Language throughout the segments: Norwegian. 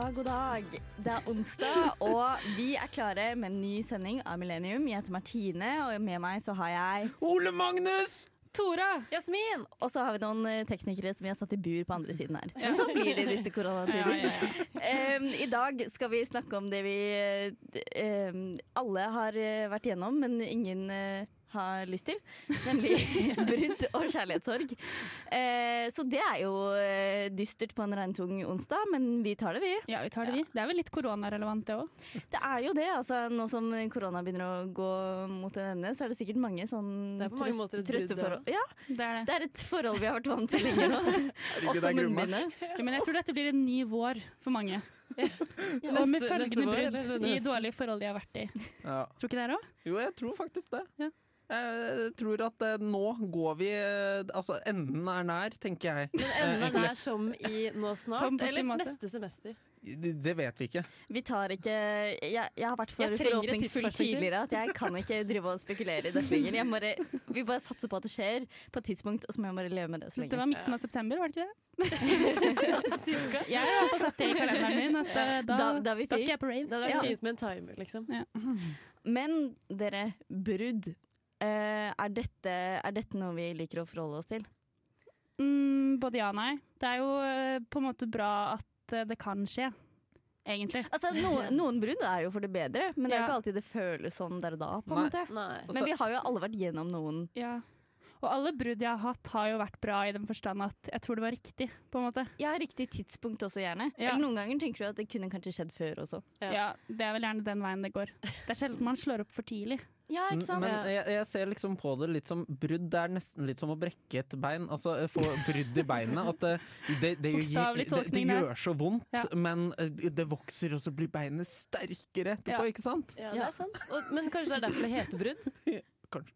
God dag, god dag. Det er onsdag, og vi er klare med en ny sending av Millennium. Jeg heter Martine, og med meg så har jeg Ole Magnus! Tora. Jasmin. Og så har vi noen eh, teknikere som vi har satt i bur på andre siden her. Men så blir det i disse koronatider. Ja, ja, Em, I dag skal vi snakke om det vi um, alle har eh, vært igjennom, men ingen eh, har lyst til. Nemlig brudd og kjærlighetssorg. Eh, så det er jo eh, dystert på en regntung onsdag, men vi tar det, vi. Ja, vi tar det, vi. Det er vel litt koronarelevant, det òg. Det er jo det. altså Nå som korona begynner å gå mot en ende, så er det sikkert mange sånn Det er på mange måter et trøsteforhold. det Ja, Det er det. det er et forhold vi har vært vant til lenge nå. Også munnbindet. Ja, men jeg tror dette blir en ny vår for mange. og med følgende brudd i dårlige forhold de har vært i. Ja. Tror ikke dere òg? Jo, jeg tror faktisk det. Ja. Jeg tror at eh, nå går vi eh, Altså, enden er nær, tenker jeg. Men enden er nær som i nå snart, eller neste semester. Det det vet vi ikke. Vi tar ikke Jeg, jeg har vært for forhåpningsfull tidligere at jeg kan ikke drive og spekulere i dette lenger. Jeg bare, vi bare satser på at det skjer på et tidspunkt, og så må jeg bare leve med det så Det var midten av september, var det ikke det? Jeg har fått satt det i kalenderen min. At, eh, da, Da- da vi fri. skal jeg på rave. Da er det Ja. fint med en timer, liksom. Men dere, brudd. Eh, er, dette, er dette noe vi liker å forholde oss til? Mm, både ja og nei. Det er jo eh, på en måte bra at eh, det kan skje, egentlig. Altså, no, Noen brudd er jo for det bedre, men det er Ja. ikke alltid det føles sånn der og da. på en Nei. måte. Nei. Men vi har jo alle vært gjennom noen. Ja. Og alle brudd jeg har hatt, har jo vært bra i den forstand at jeg tror det var riktig, på en måte. Ja, riktig tidspunkt også, gjerne. Ja. Eller noen ganger tenker du at det kunne kanskje skjedd før også. Ja. Ja. Det er vel gjerne den veien det går. Det er sjelden man slår opp for tidlig. Ja, Men jeg, jeg ser liksom på det litt som brudd. Det er nesten litt som å brekke et bein. Altså eh, få brudd i beinet. At det, det, det, det, det gjør så vondt, Ja. men eh, det vokser, og så blir beinet sterkere etterpå, Ja. ikke sant? Ja, det er sant. Og, men kanskje det er derfor det heter brudd? Kanskje.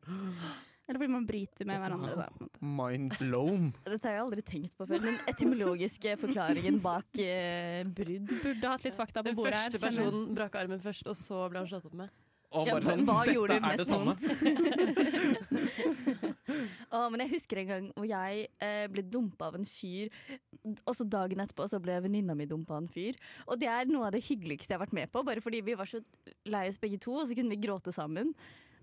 Eller fordi man bryter med hverandre. Da, på en måte. Mind blown. Dette har jeg aldri tenkt på før. Den etymologiske forklaringen bak eh, brudd. Burde hatt litt fakta på bordet Den første personen brakk armen først, og så ble han slått opp med. Og Ja, bare sånn, hva dette er det samme. oh, men jeg husker en gang hvor jeg eh, ble dumpa av en fyr, og så dagen etterpå så ble venninna mi dumpa av en fyr. Og det er noe av det hyggeligste jeg har vært med på, bare fordi vi var så lei oss begge to, og så kunne vi gråte sammen.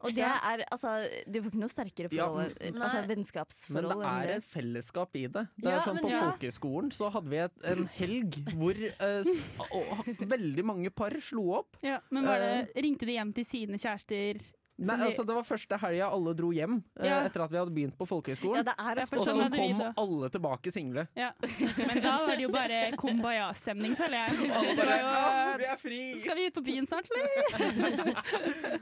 Og det er altså Du får ikke noe sterkere Ja, forhold, men- altså vennskapsforhold. Men det er et fellesskap i det. Det Ja, er sånn men På ja. folkehøyskolen så hadde vi et, en helg hvor eh, og, veldig mange par slo opp. Ja, men var det, ringte de hjem til sine kjærester? Nei, de- altså Det var første helga alle dro hjem eh, Ja. etter at vi hadde begynt på folkehøyskolen. er Ja, og så sånn kom alle tilbake single. Ja. Men da var det jo bare kumbaya-stemning, føler jeg. Alle bare var jo, Vi er fri! Skal vi ut på byen snart, eller?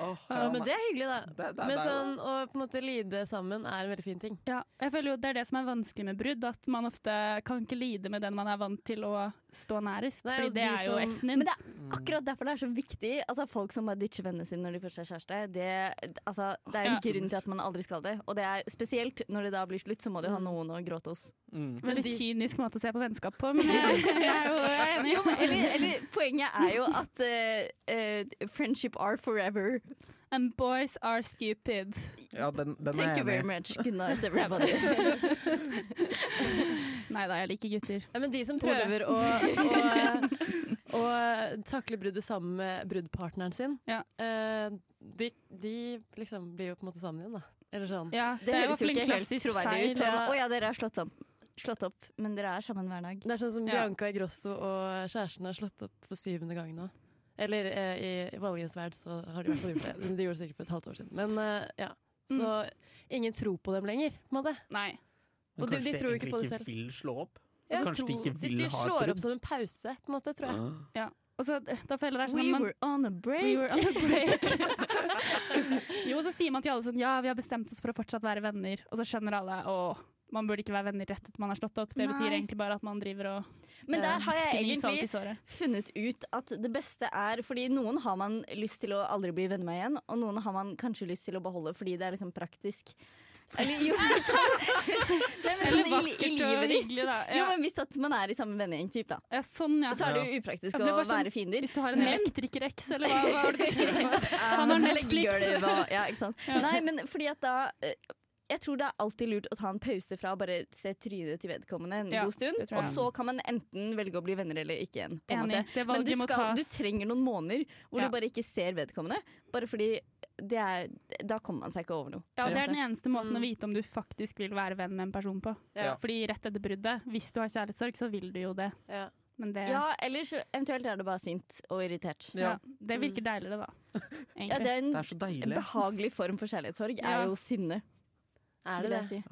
Åh, Ja, men det er hyggelig, da. Det- det- Men det sånn, å på en måte lide sammen er en veldig fin ting. Ja, jeg føler jo Det er det som er vanskelig med brudd. At man ofte kan ikke lide med den man er vant til å stå nærest. Nei, fordi det de er jo som- eksen din. Men det er akkurat derfor det er så viktig. Altså Folk som bare ditcher vennene sine når de først er kjæreste. Det, altså, det er en Ja. grunn til at man aldri skal det. Og det er spesielt når det da blir slutt, så må du ha noen å gråte hos. Mm. Veldig de- kynisk måte å se på vennskap på, men jeg, jeg er jo enig. Eller, eller poenget er jo at uh, uh, friendship are forever. And boys are stupid. Ja, den, den Thank er you very enig much. Good night, everybody. Nei da, jeg liker gutter. Ja, men de som prøver å, å, å takle bruddet sammen med bruddpartneren sin, Ja. eh, de, de liksom blir jo på en måte sammen igjen, da. Eller sånn. Ja, Det høres jo ikke helt troverdig ut. Sånn, ja. Å ja, dere er slått opp, slått opp, men dere er sammen hver dag. Det er sånn som Ja. Bianca Igrosso og kjæresten har slått opp for syvende gang nå. Eller eh, i Valgens verd så har de i hvert fall gjort det. De gjorde det sikkert for et halvt år siden. Men eh, ja. Så ingen tror på dem lenger, på en måte. Nei. Men Og de- kanskje de tror ikke på det egentlig selv. vil slå opp? Jeg Kanskje de tror- ikke vil de, ha et slår brudd? opp som en pause, på en måte, tror jeg. Ah. Ja. Og så, da føler jeg det er sånn We at man, were on a break. We were on a break. jo, så sier man til alle sånn Ja, vi har bestemt oss for å fortsatt være venner. Og så skjønner alle å, man burde ikke være venner rett etter man har slått opp. Det Nei. betyr egentlig bare at man driver og Men der har jeg egentlig funnet ut at det beste er Fordi noen har man lyst til å aldri bli venner med igjen, og noen har man kanskje lyst til å beholde fordi det er liksom praktisk. Eller jo, Nei, men Eller sånn i, i vakkert og hyggelig, da. Jo, men Hvis at man er i samme vennegjeng, typ, da. Ja, sånn, ja. så er det jo upraktisk Ja, å sånn- være fiender. Hvis du har en Men- elektriker-eks, eller hva, hva er det du tenkte på? Han Sånn har Netflix. leggegulv og- Ja, ikke sant. Nei, men fordi at da eh, jeg tror det er alltid lurt å ta en pause fra å bare se trynet til vedkommende en Ja, god stund. Og så kan man enten velge å bli venner eller ikke igjen. På en Enig. måte. Det Men du, skal, du trenger noen måneder hvor Ja. du bare ikke ser vedkommende. Bare fordi det er, da kommer man seg ikke over noe. Ja, det er den eneste måten Mm. å vite om du faktisk vil være venn med en person på. Ja. Fordi rett etter bruddet, hvis du har kjærlighetssorg, så vil du jo det. Ja. Men det, Ja, eller eventuelt er du bare sint og irritert. ja, det virker deiligere, da. Ja, det er en Det er så behagelig form for kjærlighetssorg, er Ja. jo sinne. Er det det? si.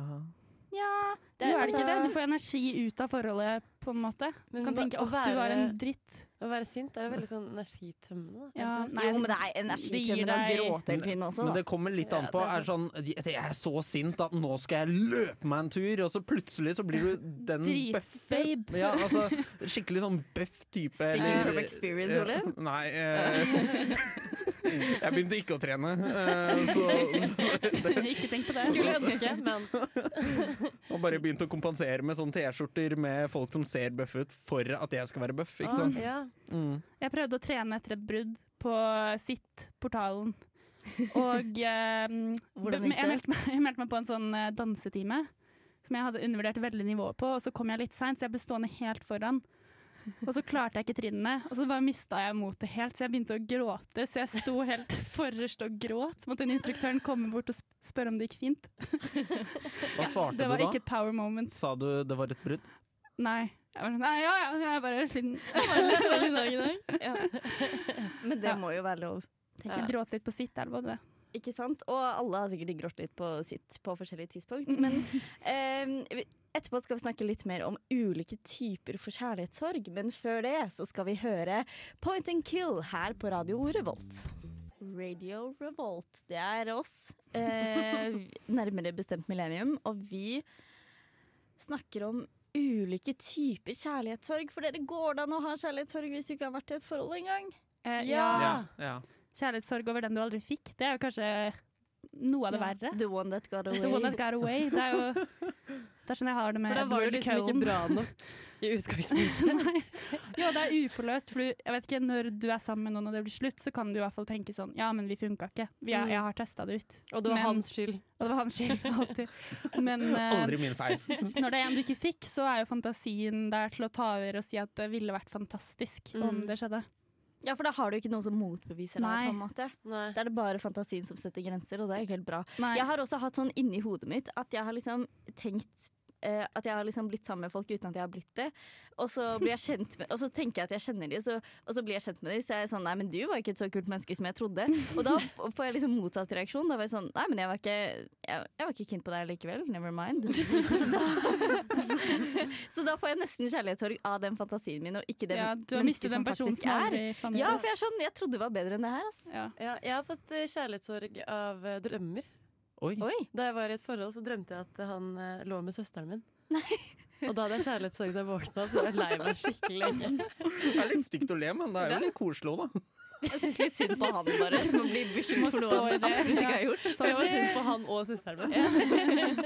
Ja, Det er er det ikke det? altså- Du får energi ut av forholdet, på en måte. Men Du kan tenke åh, du var en dritt. Å være sint er jo veldig sånn energitømmende. da. Ja, Er nei, jo, men det er energitømmende å gråte hele tiden også. Men det kommer litt an Ja, på. det er Er sånn, jeg er så sint at nå skal jeg løpe meg en tur, og så plutselig så blir du den. Dritbabe. Ja, altså, skikkelig sånn bøff type. Speaking from experience, Ole. Nei eh, Jeg begynte ikke å trene, eh, så, så det, ikke tenk på det. Skulle ønske, men Og bare begynt å kompensere med sånne T-skjorter med folk som ser bøff ut, for at jeg skal være bøff. Ikke sant? Ah, ja. Mm. Jeg prøvde å trene etter et brudd på Sitt-portalen. Og eh, jeg, meldte meg, jeg meldte meg på en sånn eh, dansetime som jeg hadde undervurdert veldig nivået på, og så kom jeg litt seint, så jeg ble stående helt foran. Og så klarte jeg ikke trinnene, og så bare mista jeg motet helt, så jeg begynte å gråte. Så jeg sto helt forrest og gråt. Så måtte instruktøren komme bort og sp- spørre om det gikk fint. Hva svarte du da? Det var ikke et power moment. Sa du det var et brudd? Nei. Jeg bare, nei, ja, ja, jeg er bare sliten. Ja. Men det Ja. må jo være lov. tenker ja. jeg. gråt litt på sitt, er det bare det? Ikke sant? Og alle har sikkert grått litt på sitt på forskjellige tidspunkt. Men eh, etterpå skal vi snakke litt mer om ulike typer for kjærlighetssorg. Men før det så skal vi høre Point and Kill her på Radio Revolt. Radio Revolt, det er oss. Eh, nærmere bestemt Millennium. Og vi snakker om ulike typer kjærlighetssorg. For dere går det an å ha kjærlighetssorg hvis du ikke har vært i et forhold engang? Eh, Ja. ja. ja. Kjærlighetssorg over den du aldri fikk, det er jo kanskje noe av det Ja. verre. The one that got away. The one that got away. Det er jo Det er sånn jeg har det med For da var det liksom liksom ikke bra nok i utgangspunktet. Jo, det er uforløst. For jeg vet ikke, når du er sammen med noen og det blir slutt, så kan du i hvert fall tenke sånn Ja, men vi funka ikke. Vi er, Mm. jeg har testa det ut. Og det var Men- hans skyld. Og det var hans skyld, alltid. Men eh, Aldri min feil. når det er en du ikke fikk, så er jo fantasien der til å ta over og si at det ville vært fantastisk om Mm. det skjedde. Ja, for da har du ikke noe som motbeviser deg, på en måte. Nei. Da er det bare fantasien som setter grenser, og det er jo helt bra. Nei. Jeg har også hatt sånn inni hodet mitt at jeg har liksom tenkt eh, at jeg har liksom blitt sammen med folk uten at jeg har blitt det. Og så, blir jeg kjent med, og så tenker jeg at jeg kjenner dem, og så, og så blir jeg kjent med dem. Så jeg er sånn Nei, men du var ikke et så kult menneske som jeg trodde. Og da får jeg liksom motsatt reaksjon. Da var jeg sånn Nei, men jeg var ikke, jeg, jeg var ikke keen på deg likevel. Never mind. Så da, så da får jeg nesten kjærlighetssorg av den fantasien min, og ikke det ja, du har mennesket mistet en som faktisk som er. aldri fantes. Ja, for jeg er sånn, jeg trodde det var bedre enn det her. altså. Ja. Ja, jeg har fått eh, kjærlighetssorg av eh, drømmer. Oi. Oi. Da jeg var i et forhold, så drømte jeg at han eh, lå med søsteren min. Og da hadde jeg kjærlighetssorg da jeg våkna, så jeg lei meg skikkelig lenge. Det er litt stygt å le, men det er jo litt koselig òg, da. Jeg syns litt synd på han, bare. Som å bli beskyldt for noe han det. absolutt ikke har gjort. Så jeg var sint på han og søsteren min.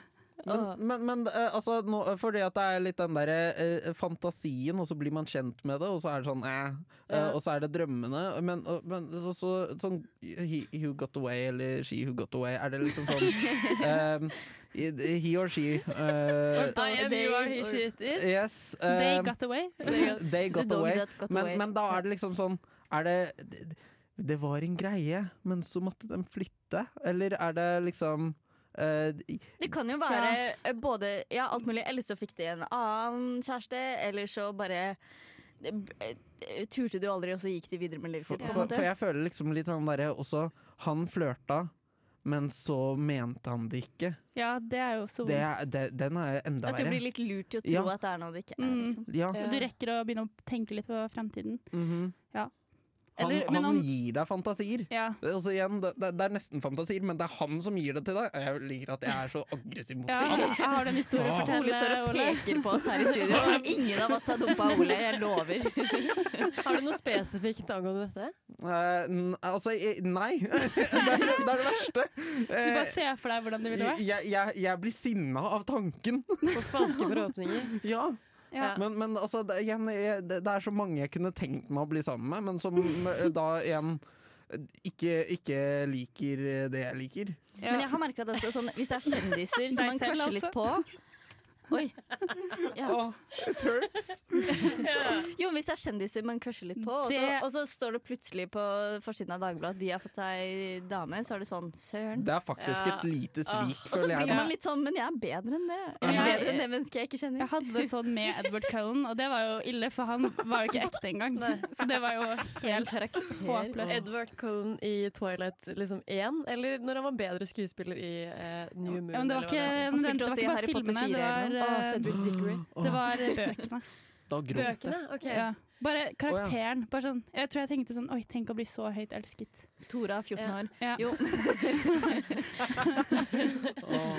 Men, men, men eh, altså, nå, fordi at det er litt den derre eh, fantasien, og så blir man kjent med det, og så er det sånn eh, eh, Ja. Og så er det drømmene. Men, men så, så, sånn he, who got away, eller she who got away, er det liksom sånn eh, He or she. eh, I am you are he she it is. yes. They got away. they got away. got Men, away. men da er det liksom sånn Er det det- var en greie, men så måtte de flytte? Eller er det liksom Det kan jo være ja. både ja, alt mulig, eller så fikk de en annen kjæreste, eller så bare eh, turte du aldri, og så gikk de videre med livet sitt. for, for jeg føler liksom litt sånn derre også Han flørta, men så mente han det ikke. Ja, det er jo så Det, vondt. den er enda At du blir litt lurt til å tro Ja. at det er noe det ikke er. Mm. Liksom. Ja. Ja. Du rekker å begynne å tenke litt på fremtiden. mhm. Ja. Han, Eller- han, han gir deg fantasier. Ja. Det, altså igjen, det, det det er nesten fantasier, men det er han som gir det til deg. Jeg liker at jeg er så aggressiv mot ja. han. Jeg har den en historie å fortelle. Ole står og Ole. peker på oss her i studio. og Ingen av oss har dumpa Ole, jeg lover. Har du noe spesifikt angående dette? Uh, n- altså, nei. det, er, det er det verste. Du Eh, bare ser for deg hvordan det ville vært. jeg, jeg, jeg blir sinna av tanken. For falske forhåpninger? ja. Ja. Men, men altså, det, igjen, jeg, det, det er så mange jeg kunne tenkt meg å bli sammen med, men som da igjen ikke, ikke liker det jeg liker. Men jeg har merka at også, sånn, hvis det er kjendiser som man crusher litt altså. på Oi. Ja. Oh, Turks. yeah. Jo, hvis det er kjendiser man crusher litt på, og så, Det- og så står det plutselig på forsiden av Dagbladet at de har fått seg dame, så er det sånn Søren. Det er faktisk Ja. et lite svik, Og så blir man litt sånn Men jeg er bedre enn det. Jeg er bedre enn det mennesket jeg ikke kjenner. Jeg hadde det sånn med Edward Cullen, og det var jo ille, for han var jo ikke ekte engang. Så det var jo helt håpløst. Edward Cullen i Twilight liksom én, eller når han var bedre skuespiller i uh, New Moon? Ja, men det var ikke, det Han det spilte var også i ikke bare Harry Potter filmene, det var, eh, Cedric Diggory. det var bøkene. Da gråt jeg. Bøkene? OK. Ja. Bare karakteren. Bare sånn, jeg tror jeg tenkte sånn Oi, tenk å bli så høyt elsket. Tora, 14 Ja. år. Ja. Jo. Åh.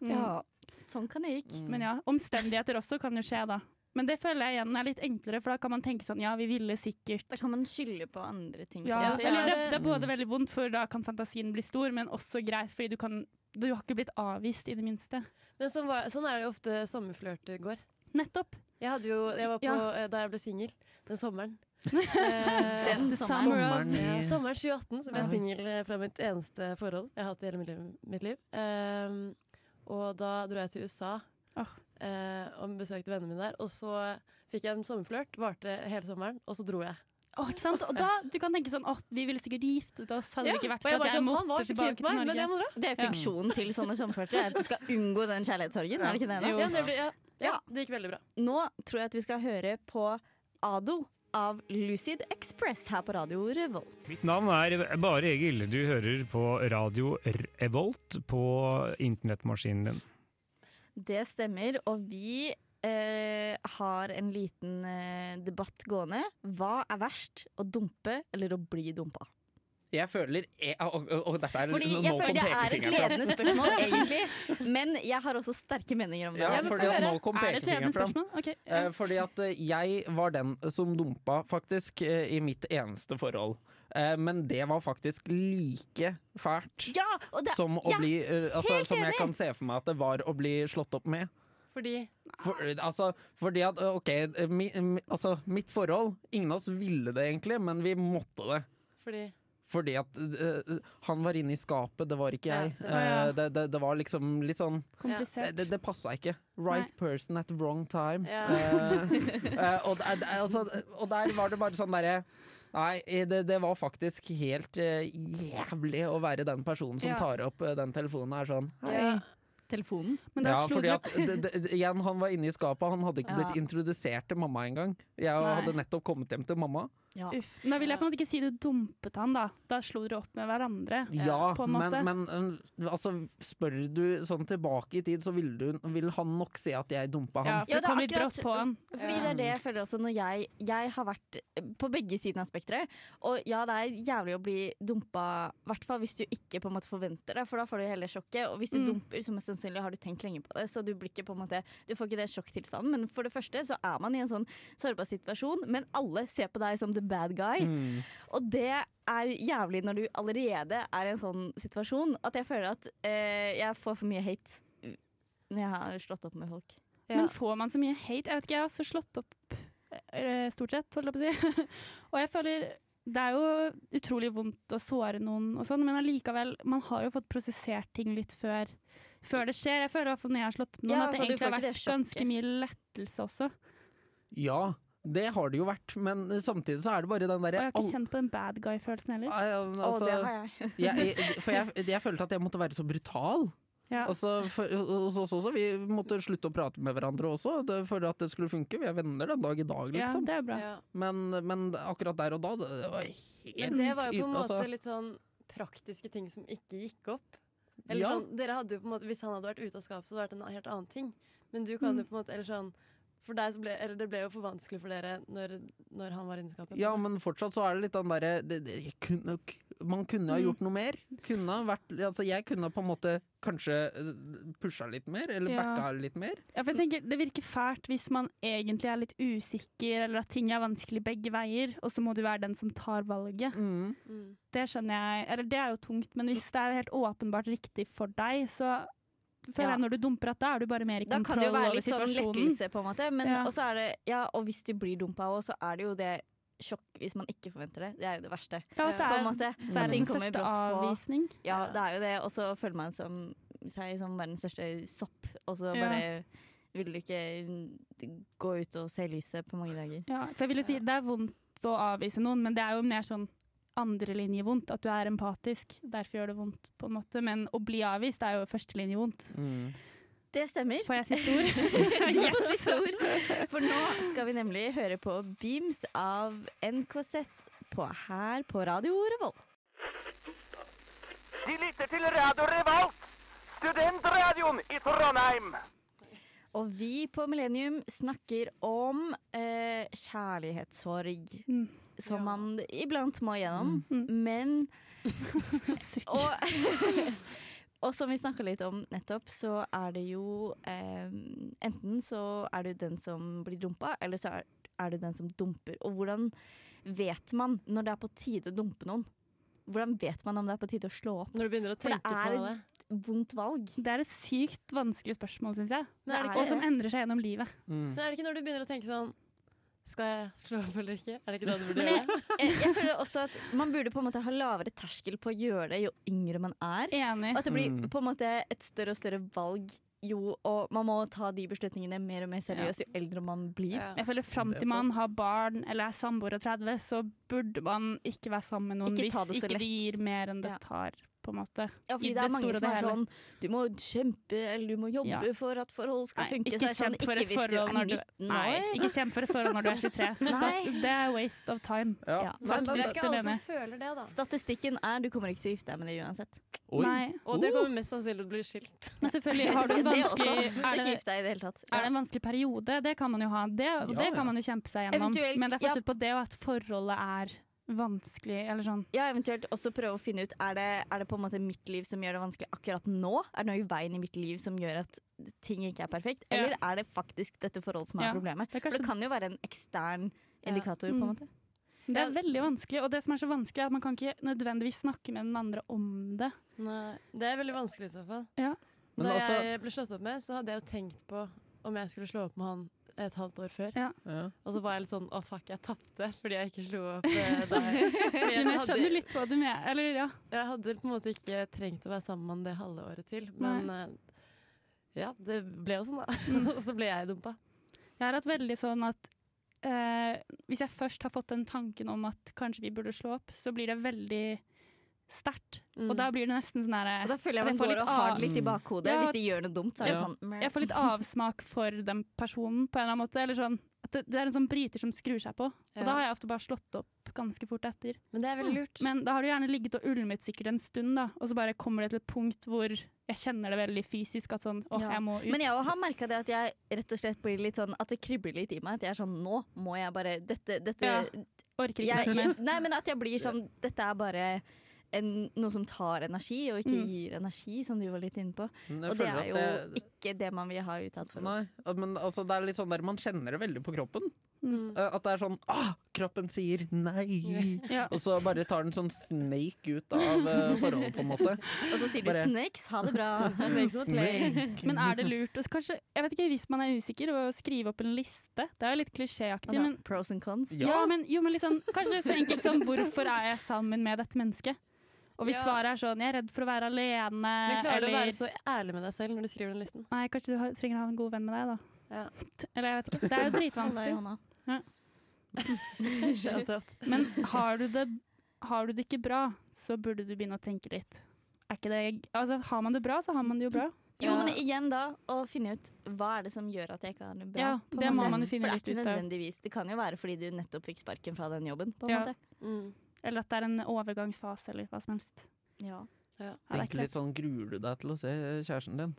Mm. Ja, sånn kan det gikk. Men ja, omstendigheter også kan jo skje, da. Men det føler jeg igjen er litt enklere, for da kan man tenke sånn Ja, vi ville sikkert Da kan man skylde på andre ting. ja, ja. eller det, det er både veldig vondt, for da kan fantasien bli stor, men også greit, fordi du kan Du har ikke blitt avvist, i det minste. Men sånn, var, sånn er det jo ofte sommerflørter går. Nettopp. Jeg hadde jo, jeg var på, Ja. eh, Da jeg ble singel den sommeren. Eh, Den sommeren. Sommeren Ja, sommeren 2018 så ble jeg singel eh, fra mitt eneste forhold jeg har hatt i hele mitt liv. Mitt liv. Ehm, og da dro jeg til USA oh. uh, og besøkte vennene mine der. Og så fikk jeg en sommerflørt, varte hele sommeren, og så dro jeg. Åh, ikke sant? Og da, du kan tenke sånn Å, vi ville sikkert giftet oss, hadde det ikke vært for at jeg sånn, han var måtte tilbake til Norge. Norge. må. Det er funksjonen til sånne er at Du skal unngå den kjærlighetssorgen, er det ikke det? da? Jo. Ja, det, ble, ja, ja, Ja. det gikk veldig bra. Nå tror jeg at vi skal høre på Ado av Lucid Express her på Radio Revolt. Mitt navn er Bare Egil. Du hører på Radio Revolt på internettmaskinen din. Det stemmer, og vi eh, har en liten eh, debatt gående. Hva er verst, å dumpe eller å bli dumpa? Jeg føler jeg, og, og, og dette er Fordi jeg føler det er et ledende spørsmål, egentlig. Men jeg har også sterke meninger om det. Ja, fordi at nå kom Er pekefingeren fram. spørsmål? Ok, Eh, fordi at eh, jeg var den som dumpa, faktisk, i mitt eneste forhold. Men det var faktisk like fælt Ja, det, som, å ja, bli, altså, som jeg kan se for meg at det var å bli slått opp med. Fordi For, altså, fordi at, eh, OK, eh, mi, mi, altså, mitt forhold Ingen av oss ville det egentlig, men vi måtte det. Fordi Fordi at uh, han var inne i skapet, det var ikke Ja, jeg. ja. uh, det, det, det var liksom litt sånn Det, Komplisert. det, det passa ikke. Right person at the wrong time. Ja. Uh, eh, og, det- det- altså, og der var det bare sånn derre Nei, det, det var faktisk helt eh, jævlig å være den personen som Ja. tar opp eh, den telefonen og er sånn Hei. Telefonen. Men da Ja, slo fordi at igjen, han var inne i skapet, han hadde ikke Ja. blitt introdusert til mamma engang. Jeg Nei. hadde nettopp kommet hjem til mamma. Ja. Uff. Da vil jeg på en måte ikke si du dumpet han, da. Da slo dere opp med hverandre. Ja, på en men, måte. men øh, altså, spør du sånn tilbake i tid, så vil, du, vil han nok se at jeg dumpa Ja, han. for Ja, det det kom litt akkurat- brått på han. Fordi det er det jeg føler også når jeg Jeg har vært på begge sider av spekteret. Og ja, det er jævlig å bli dumpa, i hvert fall hvis du ikke på en måte forventer det, for da får du hele sjokket. Og hvis du Mm. dumper, så mest sannsynlig har du tenkt lenge på det, så du blir ikke på en måte Du får ikke det sjokktilstanden. Men for det første så er man i en sånn sårbar situasjon, men alle ser på deg som the bad guy. Mm. Og det er jævlig når du allerede er i en sånn situasjon, at jeg føler at eh, jeg får for mye hate når jeg har slått opp med folk. ja. Men får man så mye hate? Jeg vet ikke, jeg har også slått opp stort sett, holdt jeg på å si. og jeg føler det er jo utrolig vondt å såre noen og sånn, men allikevel, man har jo fått prosessert ting litt før, før det skjer. Jeg føler i hvert fall når jeg har slått noen Ja, at det så egentlig har vært ganske mye lettelse også. Ja, det har det jo vært, men samtidig så er det bare den derre jeg har ikke kjent på den bad guy-følelsen heller. Å, altså, det har jeg. jeg, jeg, for jeg, jeg følte at jeg måtte være så brutal. Ja. Altså, for, hos oss også, Vi måtte slutte å prate med hverandre også det, for at det skulle funke. Vi er venner den dag i dag, ja, liksom. det er bra. ja. men, men akkurat der og da, det, det var helt Men det var jo på en altså, måte litt sånn praktiske ting som ikke gikk opp. Eller Ja. sånn, dere hadde jo på en måte, Hvis han hadde vært ute av skapet, så hadde det vært en helt annen ting. Men du kan jo Mm. på en måte, eller sånn så ble, eller Det ble jo for vanskelig for dere når, når han var inne i skapet. Ja, men fortsatt så er det litt den derre det- det- kunne- Man kunne ha Mm. gjort noe mer. Kunne vært, altså jeg kunne på en måte kanskje pusha litt mer, eller Ja. backa litt mer. Ja, for jeg tenker, Det virker fælt hvis man egentlig er litt usikker, eller at ting er vanskelig begge veier, og så må du være den som tar valget. Mm. Mm. Det skjønner jeg, eller det er jo tungt, men hvis det er helt åpenbart riktig for deg, så føler Ja. jeg når du dumper at da er du bare mer i Da kan det jo være litt sånn lettelse, på en måte. Men Ja. også er det, ja, og hvis du blir dumpa òg, så er det jo det sjokk hvis man ikke forventer det. Det er jo det verste. Ja, at det er ting verdens største avvisning. Ja, det er jo det. Og så føler man som, seg som verdens største sopp, og så Ja. vil du ikke mm, gå ut og se lyset på mange dager. Ja, for jeg vil jo si, Det er vondt å avvise noen, men det er jo mer sånn andrelinjevondt. At du er empatisk. Derfor gjør det vondt, på en måte. Men å bli avvist er jo førstelinjevondt. Mm. Det stemmer. Får jeg siste ord? yes! siste ord. For nå skal vi nemlig høre på Beams av NKZ på her på Radio Revolt. De lytter til Radio Revolt, studentradioen i Trondheim. Og vi på Millennium snakker om eh, kjærlighetssorg. Mm. Som Ja. man iblant må igjennom. Mm. Men Og, og som vi snakka litt om nettopp, så er det jo eh, Enten så er du den som blir dumpa, eller så er, er du den som dumper. Og hvordan vet man når det er på tide å dumpe noen? Hvordan vet man om det er på tide å slå opp? Når du begynner å tenke det er på det. Vondt valg. Det er et sykt vanskelig spørsmål, syns jeg. Er Og som endrer seg gjennom livet. Mm. men er det ikke når du begynner å tenke sånn Skal jeg slå opp eller ikke? Er det ikke det du burde gjøre jeg, jeg, føler også at man burde på en måte ha lavere terskel på å gjøre det jo yngre man er. Enig. Og at det blir Mm. på en måte et større og større valg jo, og man må ta de beslutningene mer og mer seriøst jo eldre man blir. Ja. Jeg føler Fram til man har barn eller er samboer og 30, så burde man ikke være sammen med noen Ikke hvis ikke lett. det gir mer enn det Ja. tar. På en måte. Ja, fordi det, det er mange som er hele. sånn Du må kjempe, eller du må jobbe Ja. for at forhold skal Nei, funke. ikke så kjemp for ikke et forhold når du Nei, ikke kjemp for et forhold når du er 23. Nei. Da- Det er waste of time. Ja. Ja, faktisk. nei, Lene. føler det, da. Statistikken er du kommer ikke til å gifte deg med det uansett. Nei. Og dere kommer mest sannsynlig til å bli skilt. Men selvfølgelig, har du en vanskelig er det, er det en vanskelig periode? Det kan man jo ha. Det, det kan man jo kjempe seg gjennom. Men det er forskjell på det og at forholdet er vanskelig, eller sånn. Ja, eventuelt også prøve å finne ut Er det, er det på en måte mitt liv som gjør det vanskelig akkurat nå? Er det noe i veien i mitt liv som gjør at ting ikke er perfekt? Ja. Eller er det faktisk dette forholdet som er Ja. problemet? Det er For det kan jo være en ekstern Ja. indikator, på en Mm. måte. Det er veldig vanskelig, og det som er så vanskelig, er at man kan ikke nødvendigvis snakke med den andre om det. Nei, det er veldig vanskelig i så fall. Ja. Da også... jeg ble slått opp med, så hadde jeg jo tenkt på om jeg skulle slå opp med han et halvt år før. Ja. Ja. Og så var jeg litt sånn å fuck, jeg tapte fordi jeg ikke slo opp eh, deg. Men jeg skjønner litt hva du mener. Eller ja. jeg hadde på en måte ikke trengt å være sammen med han det halve året til. Men eh, ja, det ble jo sånn, da. Og så ble jeg dumpa. Jeg har hatt veldig sånn at eh, hvis jeg først har fått den tanken om at kanskje vi burde slå opp, så blir det veldig sterkt. Mm. Og da blir det nesten sånn Og herre da føler jeg man får går og har det litt i bakhodet. Ja, Hvis de gjør noe dumt, så er det Ja. sånn. Jeg får litt avsmak for den personen på en eller annen måte. Eller sånn, det, det er en sånn bryter som skrur seg på. Og Ja. da har jeg ofte bare slått opp ganske fort etter. Men det er veldig lurt. Men da har du gjerne ligget og ulmet sikkert en stund, da. Og så bare kommer det til et punkt hvor jeg kjenner det veldig fysisk at sånn åh, jeg må ut. Men jeg har merka det at jeg rett og slett blir litt sånn At det kribler litt i meg. At jeg er sånn Nå må jeg bare Dette, dette Orker ikke jeg, jeg. Nei, men at jeg blir sånn Dette er bare en, noe som tar energi, og ikke Mm. gir energi, som du var litt inne på. Og det er jo det- ikke det man vil ha utad for. Nei, men altså, det er litt sånn der man kjenner det veldig på kroppen. Mm. Eh, At det er sånn ah, kroppen sier nei. Ja. Og så bare tar den sånn snake ut av eh, forholdet, på en måte. Og så sier du Bare- 'snakes, ha det bra'. Snake. Men er det lurt å kanskje, jeg vet ikke, hvis man er usikker, å skrive opp en liste? Det er jo litt klisjéaktig, men pros and cons. Ja. Ja, men, jo, men liksom, kanskje så enkelt som hvorfor er jeg sammen med dette mennesket? Og hvis Ja. svaret er sånn jeg er redd for å være alene, Men klarer du å være så ærlig med deg selv når du skriver den listen? Nei, kanskje du trenger å ha en god venn med deg, da. Ja. Eller jeg vet ikke. Det er jo dritvanskelig. ja. Men har du, det, har du det ikke bra, så burde du begynne å tenke litt. Er ikke det, altså, har man det bra, så har man det jo bra. Jo, Ja. men igjen da, å finne ut hva er det som gjør at jeg ikke har det bra. Ja, det må måte. man jo finne litt det ut av. Det kan jo være fordi du nettopp fikk sparken fra den jobben. på en Ja. måte. Mm. Eller at det er en overgangsfase, eller hva som helst. Ja. Ja, Tenk litt sånn, Gruer du deg til å se kjæresten din?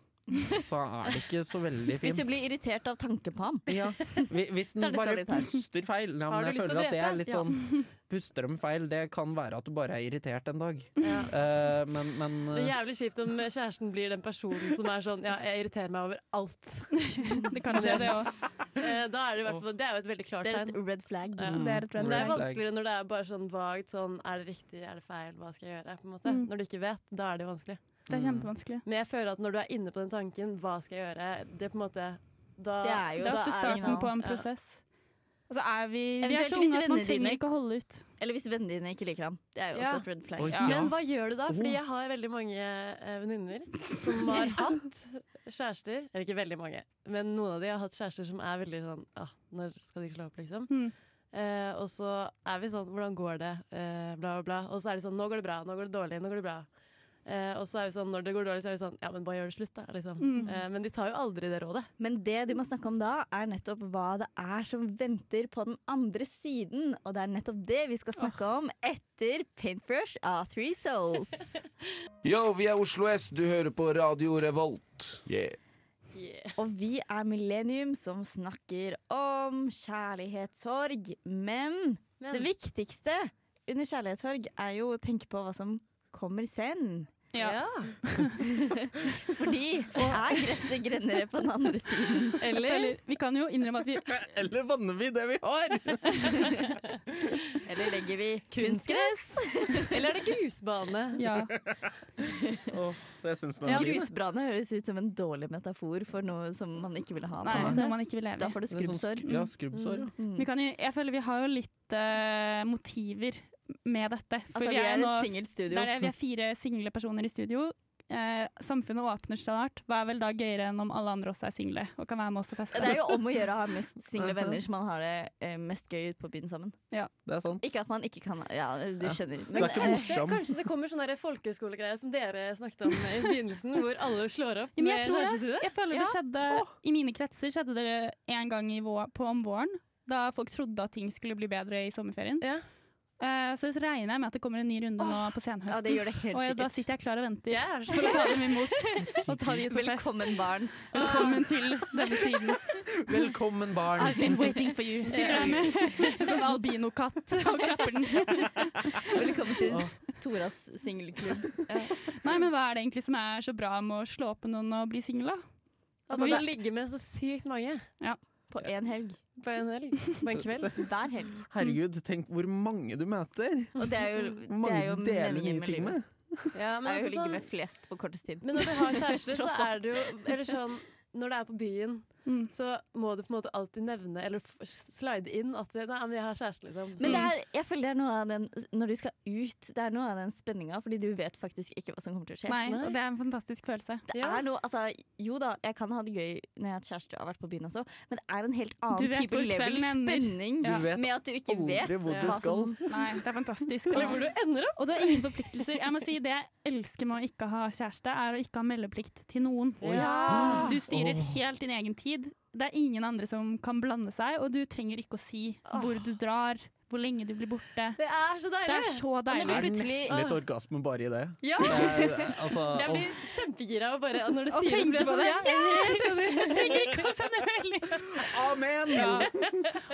Så er det ikke så veldig fint. Hvis du blir irritert av tanke på ham. Ja. Hvis den bare puster feil. Ja, Har men jeg føler at det er litt sånn Puster de feil, det kan være at du bare er irritert en dag. Ja. Eh, men, men Det er eh, jævlig kjipt om kjæresten blir den personen som er sånn Ja, jeg irriterer meg over alt. Det kan skje, det òg. Eh, Da er det i hvert fall Det er jo et veldig klart Det er et red flag. Ja. mm, Det er et red det er vanskeligere når det er bare sånn vagt sånn Er det riktig, er det feil, hva skal jeg gjøre? På en måte. Mm. Når du ikke vet, da er det jo vanskelig. Det er kjempevanskelig. Men jeg føler at når du er inne på den tanken, hva skal jeg gjøre? Det er på en måte da, Det er jo Det er ofte starten på en prosess. Og så er vi, vi er så unge at man trenger ikke å holde ut. Eller hvis vennene dine ikke liker ham. Det er jo Ja. også et red flag. Ja. Men hva gjør du da? Fordi jeg har veldig mange eh, venninner som har hatt kjærester. Eller ikke veldig mange, men noen av de har hatt kjærester som er veldig sånn ah, Når skal de slå opp, liksom? Mm. Eh, og så er vi sånn Hvordan går det? Eh, bla, bla, bla. Og så er de sånn Nå går det bra. Nå går det dårlig. Nå går det bra. Eh, og så er vi sånn Når det går dårlig, så er vi sånn Ja, men bare gjør det slutt, da. Liksom. Mm. Eh, men de tar jo aldri det rådet. Men det du må snakke om da, er nettopp hva det er som venter på den andre siden. Og det er nettopp det vi skal snakke om etter Paintbrush av Three Souls. Yo, vi er Oslo S, du hører på Radio Revolt. Yeah. Og vi er Millennium som snakker om kjærlighetssorg. Men Men det viktigste under kjærlighetssorg er jo å tenke på hva som kommer sen. ja. Fordi er gresset grønnere på den andre siden? Eller Vi kan jo innrømme at vi Eller vanner vi det vi har? Eller legger vi kunstgress? Eller er det grusbane? Ja. Oh, det syns Ja, Grusbane høres ut som en dårlig metafor for noe som man ikke ville ha. Nei, noe man ikke vil leve Da får du sånn skrubbsår. sk- Ja, skrubbsår. Mm. Mm. Vi kan jo, jeg føler vi har jo litt uh, motiver med dette. For Altså, vi vi er, er nå, et singelt studio. det er vi er fire single personer i studio. Eh, samfunnet åpner snart. Hva er vel da gøyere enn om alle andre også er single og kan være med oss og feste? Det er jo om å gjøre å ha mest single venner, så man har det eh, mest gøy ut på byen sammen. Det er sant. Ikke at man ikke kan Ja, du Ja. skjønner. Det Men, er ikke eh, Kanskje, kanskje det kommer sånn der folkehøyskolegreie som dere snakket om i begynnelsen, hvor alle slår opp Ja, men jeg tror det. det. Jeg føler det skjedde I mine kretser skjedde det en gang i vår, på om våren. Da folk trodde at ting skulle bli bedre i sommerferien. Ja. Eh, så regner jeg med at det kommer en ny runde nå på ja, det senhøsten. gjør det helt og jeg, da sitter jeg klar og venter er for å ta dem imot. og ta dem ut på fest. Velkommen, barn. Velkommen til denne siden. Velkommen, barn. I've been waiting for you. Sitter der med en sånn albinokatt og klapper den. Velkommen til Toras singelklubb. Nei, men hva er det egentlig som er så bra med å slå opp med noen og bli singel, da? Altså, Vi ligger med så sykt mange På én helg. På en helg. På en kveld. Hver helg. Herregud, tenk hvor mange du møter. Og det er jo, Hvor det er mange jo du deler nye ting med. Ja, Det er jo å altså, ligge sånn, med flest på kortest tid. men når du har kjæreste, så er det jo Eller sånn når du er på byen, Mm. så må du på en måte alltid nevne eller slide inn at Nei, men jeg har kjæreste, liksom. Så, Men det er, jeg føler det er noe av den Når du skal ut, det er noe av den spenninga, fordi du vet faktisk ikke hva som kommer til å skje. Nei, Nei. og det er en fantastisk følelse. Det Ja. er noe, altså, jo da, jeg kan ha det gøy når jeg har hatt kjæreste og har vært på byen også, men det er en helt annen type level spenning vet med at du ikke vet hvor du hva som Nei, det er fantastisk. eller hvor du ender opp. Og du har ingen forpliktelser. Jeg må si Det jeg elsker med å ikke ha kjæreste, er å ikke ha meldeplikt til noen. Ja. Du styrer helt din egen tid. Det er ingen andre som kan blande seg, og du trenger ikke å si hvor du drar, hvor lenge du blir borte. Det er så Det deilig! er så deilig. Det er nesten litt orgasme bare i det. Ja. det er, altså, Jeg blir kjempegira bare når du sier det. så tenke på sånn, det. ja, jeg er trenger ikke å sende melding. Amen! Ja.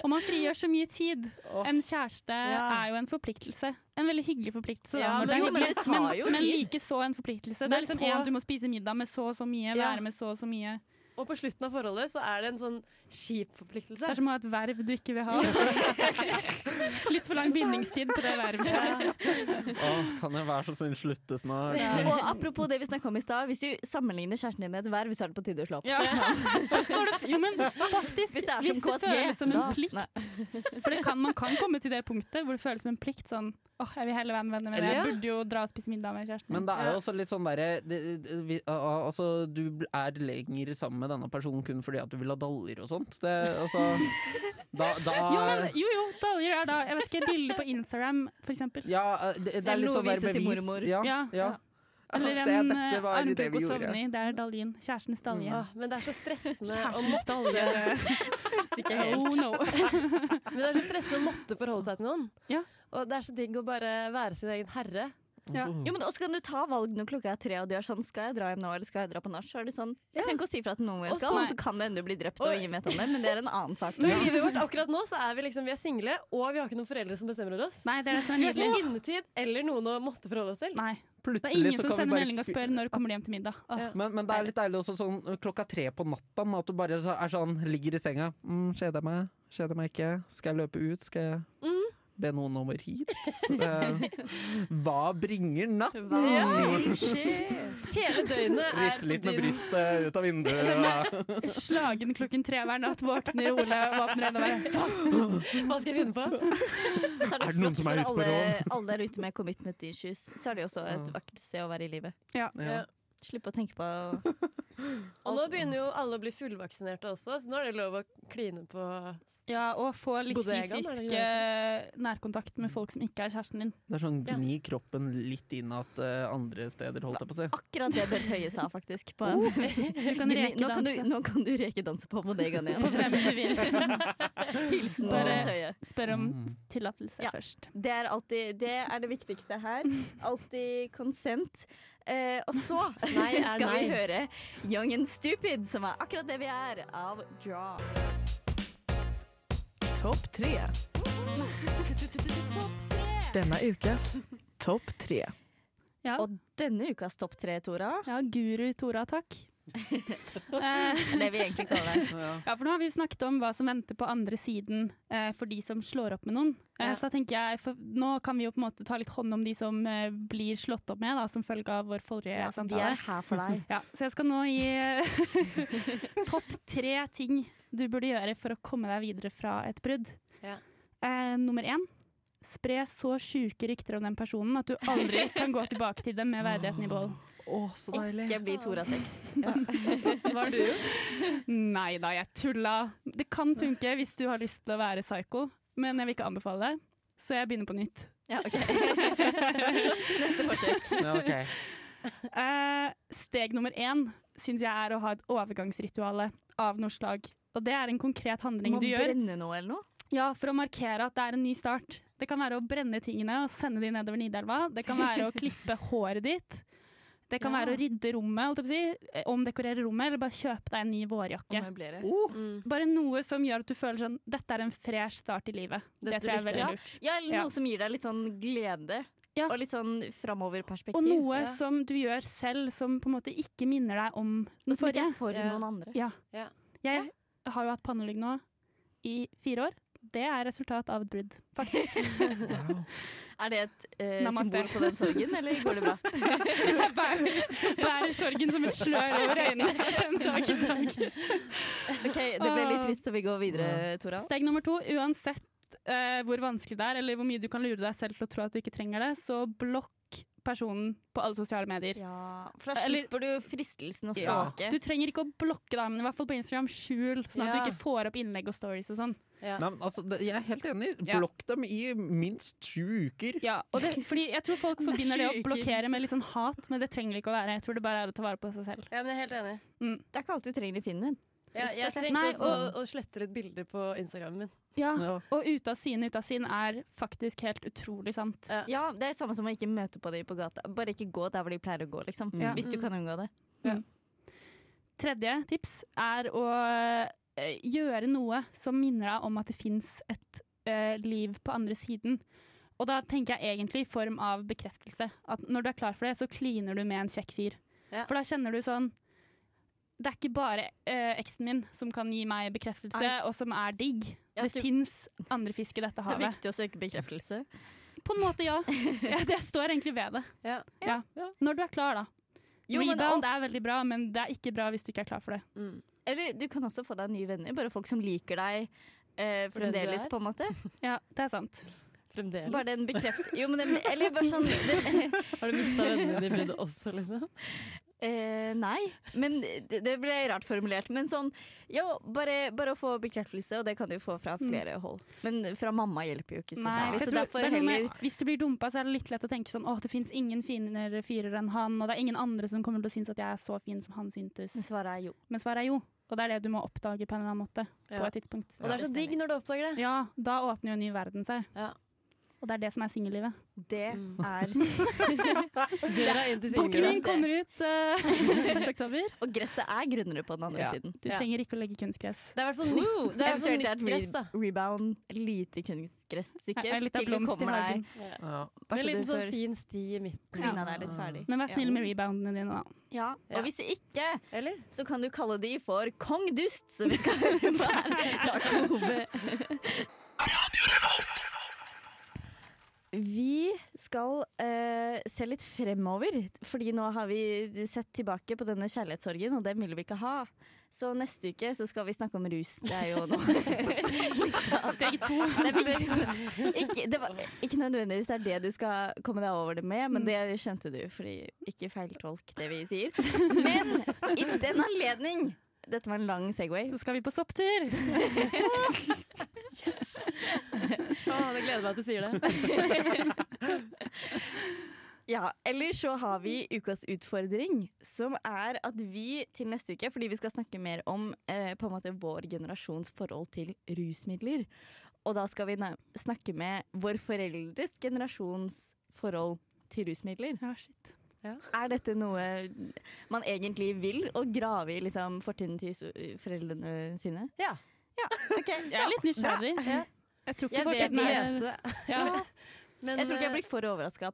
Og man frigjør så mye tid. En kjæreste Ja. er jo en forpliktelse. En veldig hyggelig forpliktelse. Da, men det jo, men det tar men, jo men tid. like så en forpliktelse. Det er liksom på- en, Du må spise middag med så og så mye, være med så og så mye. Og på slutten av forholdet så er det en sånn kjip forpliktelse. Det er som å ha et verv du ikke vil ha. Litt for lang bindingstid på det vervet. Åh, kan jeg være så snill slutte snart? Og apropos det vi snakka om i stad, hvis du sammenligner kjæresten din med et verv, så er det på tide å slå opp. Ja. Jo, men faktisk, Hvis det er hvis det KSG, føles som en da- plikt Nei. For det kan, man kan komme til det punktet hvor det føles som en plikt. Sånn åh, jeg vil heller være med venner, men jeg burde jo dra og spise middag med kjæresten Men det er jo også litt sånn derre det- det- Altså, du er lenger sammen med denne personen kun fordi at du vil ha daljer og sånt. Det, altså Da, da Jo, men, jo, jo, daljer er da Jeg vet ikke, bilder på Instagram, for eksempel. Ja, eh, det, det er litt sånn der til bevis. mormor. Ja, Ja. ja. Altså, Eller en dette på var det armkrok vi sovne i. Det er Dalin. Kjærestens dalje. Åh, men det er så stressende å Kjærestens dalje. Ikke helt. Oh no. Men det er så stressende å måtte forholde seg til noen. Ja. Og det er så digg å bare være sin egen herre. Ja. Mm. Jo, men også kan du ta valg når klokka er tre, og du er sånn Skal jeg dra hjem nå, eller skal jeg dra på nach? Så det sånn Jeg trenger ikke å si fra til noen hvor jeg skal, og så kan det hende du blir drept, og ingen vet om det, men det er en annen sak. Men i livet vårt akkurat nå så er vi liksom Vi er single, og vi har ikke noen foreldre som bestemmer over oss. Nei, det er det som Så er vi har nydelig. ikke innetid eller noen å måtte forholde oss til. Nei, Plutselig det er ingen så som sender melding og spør når kommer de hjem til middag. Ja. men, men det er litt deilig også sånn klokka tre på natta, at du bare er sånn, ligger i senga. Mm, kjeder jeg meg? Kjeder jeg meg ikke? Skal jeg løpe ut? Skal jeg Mm. Be noen over hit. Eh, hva bringer natt? Hele døgnet er Risse litt med brystet ut av vinduet. Slagen klokken tre hver natt, våkner Ole våkner øynene og bare Hva skal jeg finne på? Så er det, Er det noen som er ute på råd? alle der ute med commitment issues. Så er det jo også et vakkert sted å være i livet. Ja. Ja. Slippe å tenke på Og nå begynner jo alle å bli fullvaksinerte også, så nå er det lov å kline på Ja, og få litt Bodegaen, fysisk eh, nærkontakt med folk som ikke er kjæresten din. Det er sånn gni kroppen litt inn at eh, andre steder, holdt jeg på å si. akkurat det Bent Høie sa, faktisk. På Oh, en, Du kan nå, kan du, nå kan du rekedanse på bodegaen på hvem du vil. Hilsen Bare- Bent Høie. Spør om Mm. tillatelse Ja. først. Det er, alltid, det er det viktigste her. Alltid consent. Eh, og så Nei er skal vi høre Young and Stupid, som er akkurat det vi er, av Draw. Topp tre. Denne ukas topp tre. Ja. Og denne ukas topp tre, Tora, ja, guru Tora, takk. Eh, det vi egentlig kaller det. Ja. For nå har vi jo snakket om hva som venter på andre siden eh, for de som slår opp med noen. Eh, Ja. Så da tenker jeg, for, nå kan vi jo på en måte ta litt hånd om de som eh, blir slått opp med, da, som følge av vår forrige Ja, de er her for deg. Ja, så jeg skal nå gi eh, topp tre ting du burde gjøre for å komme deg videre fra et brudd. Ja. Eh, nummer én. Spre så sjuke rykter om den personen at du aldri kan gå tilbake til dem med verdigheten i behold. Oh, så deilig. Ikke bli Tora 6. Hva har du gjort? Nei da, jeg tulla. Det kan funke hvis du har lyst til å være psycho, men jeg vil ikke anbefale det. Så jeg begynner på nytt. Ja, ok. Neste forsøk. Ja, okay. Uh, steg nummer én syns jeg er å ha et overgangsrituale av noe slag. Og det er en konkret handling Må du gjør brenne noe eller noe? ja, for å markere at det er en ny start. Det kan være å brenne tingene og sende de nedover Nidelva. Det kan være å klippe håret ditt. Det kan Ja. være å rydde rommet, si. eh, omdekorere rommet, eller bare kjøpe deg en ny vårjakke. Oh, Mm. Bare noe som gjør at du føler sånn Dette er en fresh start i livet. Det tror jeg er veldig lurt. Ja, eller Ja. noe som gir deg litt sånn glede. Ja. Og litt sånn framoverperspektiv. Og noe Ja. som du gjør selv som på en måte ikke minner deg om den forrige. for Ja. noen andre. Ja. Ja. Jeg har jo hatt pannelugg nå i fire år. Det er resultat av et brudd, faktisk. wow. Er det et eh, symbol på den sorgen, eller går det bra? Jeg bærer, bærer sorgen som et slør over øynene. Den dag i dag. Ok, Det ble litt trist, så vi går videre, Tora. Steg nummer to. Uansett eh, hvor vanskelig det er, eller hvor mye du kan lure deg selv til å tro at du ikke trenger det, så blokk personen på alle sosiale medier. Ja, for da Eller- slipper du fristelsen å Ja. Du trenger ikke å blokke deg, men i hvert fall på Instagram skjul, sånn at Ja. du ikke får opp innlegg og stories og sånn. Ja. Nei, men altså, det, jeg er helt enig. Blokk dem i minst sju uker. Ja, og det, fordi jeg tror folk forbinder det å blokkere med litt sånn hat, men det trenger det ikke å være. Jeg tror det bare er å ta vare på seg selv. ja, men jeg er helt enig. Det er ikke alt du trenger i Finnen. Ja, jeg trengte Nei, også å, å slette et bilde på Instagramen min. Ja, Ja. og ute av syne, ute av sinn er faktisk helt utrolig sant. Ja. Ja, Det er samme som å ikke møte på dem på gata. Bare ikke gå der hvor de pleier å gå, liksom. Hvis du Mm. kan unngå det. Tredje tips er å gjøre noe som minner deg om at det fins et uh, liv på andre siden. Og da tenker jeg egentlig i form av bekreftelse. At når du er klar for det, så kliner du med en kjekk fyr. Ja. For da kjenner du sånn Det er ikke bare uh, eksen min som kan gi meg bekreftelse, Nei. og som er digg. Ja, det du- fins andre fisk i dette havet. Det er viktig å søke bekreftelse. På en måte, ja. ja det står egentlig ved det. Ja. Ja. Når du er klar, da. Jo, men Rebound er veldig bra, men det er ikke bra hvis du ikke er klar for det. Mm. Eller du kan også få deg nye venner. Bare folk som liker deg eh, fremdeles, på en måte. Ja, det er sant. Fremdeles. Bare den bekreft... Jo, men det, eller bare sånn det, Har du mista vennene dine i det også, liksom? eh, Nei, men det, det ble rart formulert. Men sånn Jo, bare, bare å få bekreftelse, og det kan du få fra flere hold. Men fra mamma hjelper jo ikke så særlig. jeg Så tror derfor er heller med, Hvis du blir dumpa, så er det litt lett å tenke sånn Åh, det fins ingen finere fyrer enn han, og det er ingen andre som kommer til å synes at jeg er så fin som han syntes. Men Svaret er jo. Men svaret er jo. Og det er det du må oppdage på en eller annen måte. På et tidspunkt. Og det er så digg når du oppdager det. Ja, da åpner jo en ny verden seg. Ja. Og det er det som er singellivet. Det Mm. er Døra inn til Boken singellivet. min kommer ut uh, 1. oktober. Og gresset er grunnere på den andre Ja. siden. Du trenger ikke å legge kunstgress. Det er i hvert fall nytt. Det er Eventuelt nytt gress, da. rebound, lite kunstgressstykke. Litt av til du blomst i kommer deg hagen. Ja. Med så en liten sånn får fin sti i midten. Ja. Er litt ferdig. Men vær snill med reboundene dine, da. Ja, Ja. og hvis ikke, Eller? så kan du kalle de for Kong Dust, som vi skal høre på her fra Kobe. Vi skal uh, se litt fremover. Fordi nå har vi sett tilbake på denne kjærlighetssorgen, og den vil vi ikke ha. Så neste uke så skal vi snakke om rus. Det er jo noe Steg to. Ikke, det var, ikke nødvendigvis det er det du skal komme deg over det med, men det skjønte du, fordi ikke feiltolk det vi sier. Men i den anledning Dette var en lang Segway. Så skal vi på sopptur. Å, det gleder meg at du sier det. Ja, eller så har vi ukas utfordring, som er at vi til neste uke, fordi vi skal snakke mer om eh, på en måte vår generasjons forhold til rusmidler, og da skal vi snakke med vår foreldres generasjons forhold til rusmidler. Ja, shit. Er dette noe man egentlig vil, å grave i liksom, fortiden til foreldrene sine? Ja. Ja, ok. Jeg er litt nysgjerrig. Ja. Jeg tror ikke Jeg vet fortiden det er- Ja. Men, Jeg tror ikke jeg eh, blir for overraska,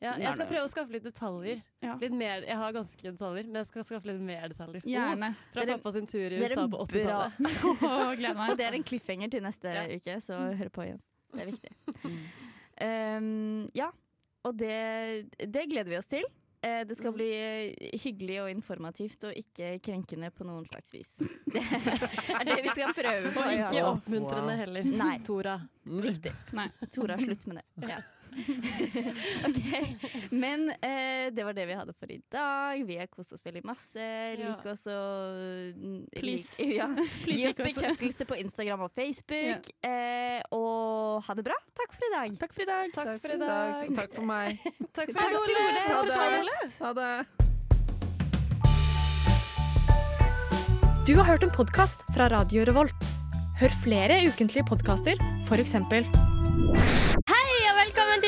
ja, jeg skal prøve å skaffe litt detaljer. Ja. Litt mer, jeg har ganske detaljer, men jeg skal skaffe litt mer detaljer. Gjerne. Fra Dere- pappa sin tur i USA på 80-tallet. Å, Og meg. det er en cliffhanger til neste Ja. uke, så hør på igjen. Det er viktig. Um, ja, og det, det gleder vi oss til. Eh, Det skal Mm. bli eh, hyggelig og informativt og ikke krenkende på noen slags vis. Det er det vi skal prøve på. Og ikke oppmuntrende heller. Nei. Tora. Riktig. Nei. Tora, slutt med det. Ja. ok, Men eh, det var det vi hadde for i dag. Vi har kost oss veldig masse. Ja. Lik oss og Please. Lik, ja. Please Gi oss bekreftelse på Instagram og Facebook. Eh, og ha det bra. Takk for i dag. Takk for i dag. Takk for i dag. Takk for meg. Takk Takk for til Ole. Ha for det. Ha det. Du har hørt en podkast fra Radio Revolt. Hør flere ukentlige podkaster, f.eks.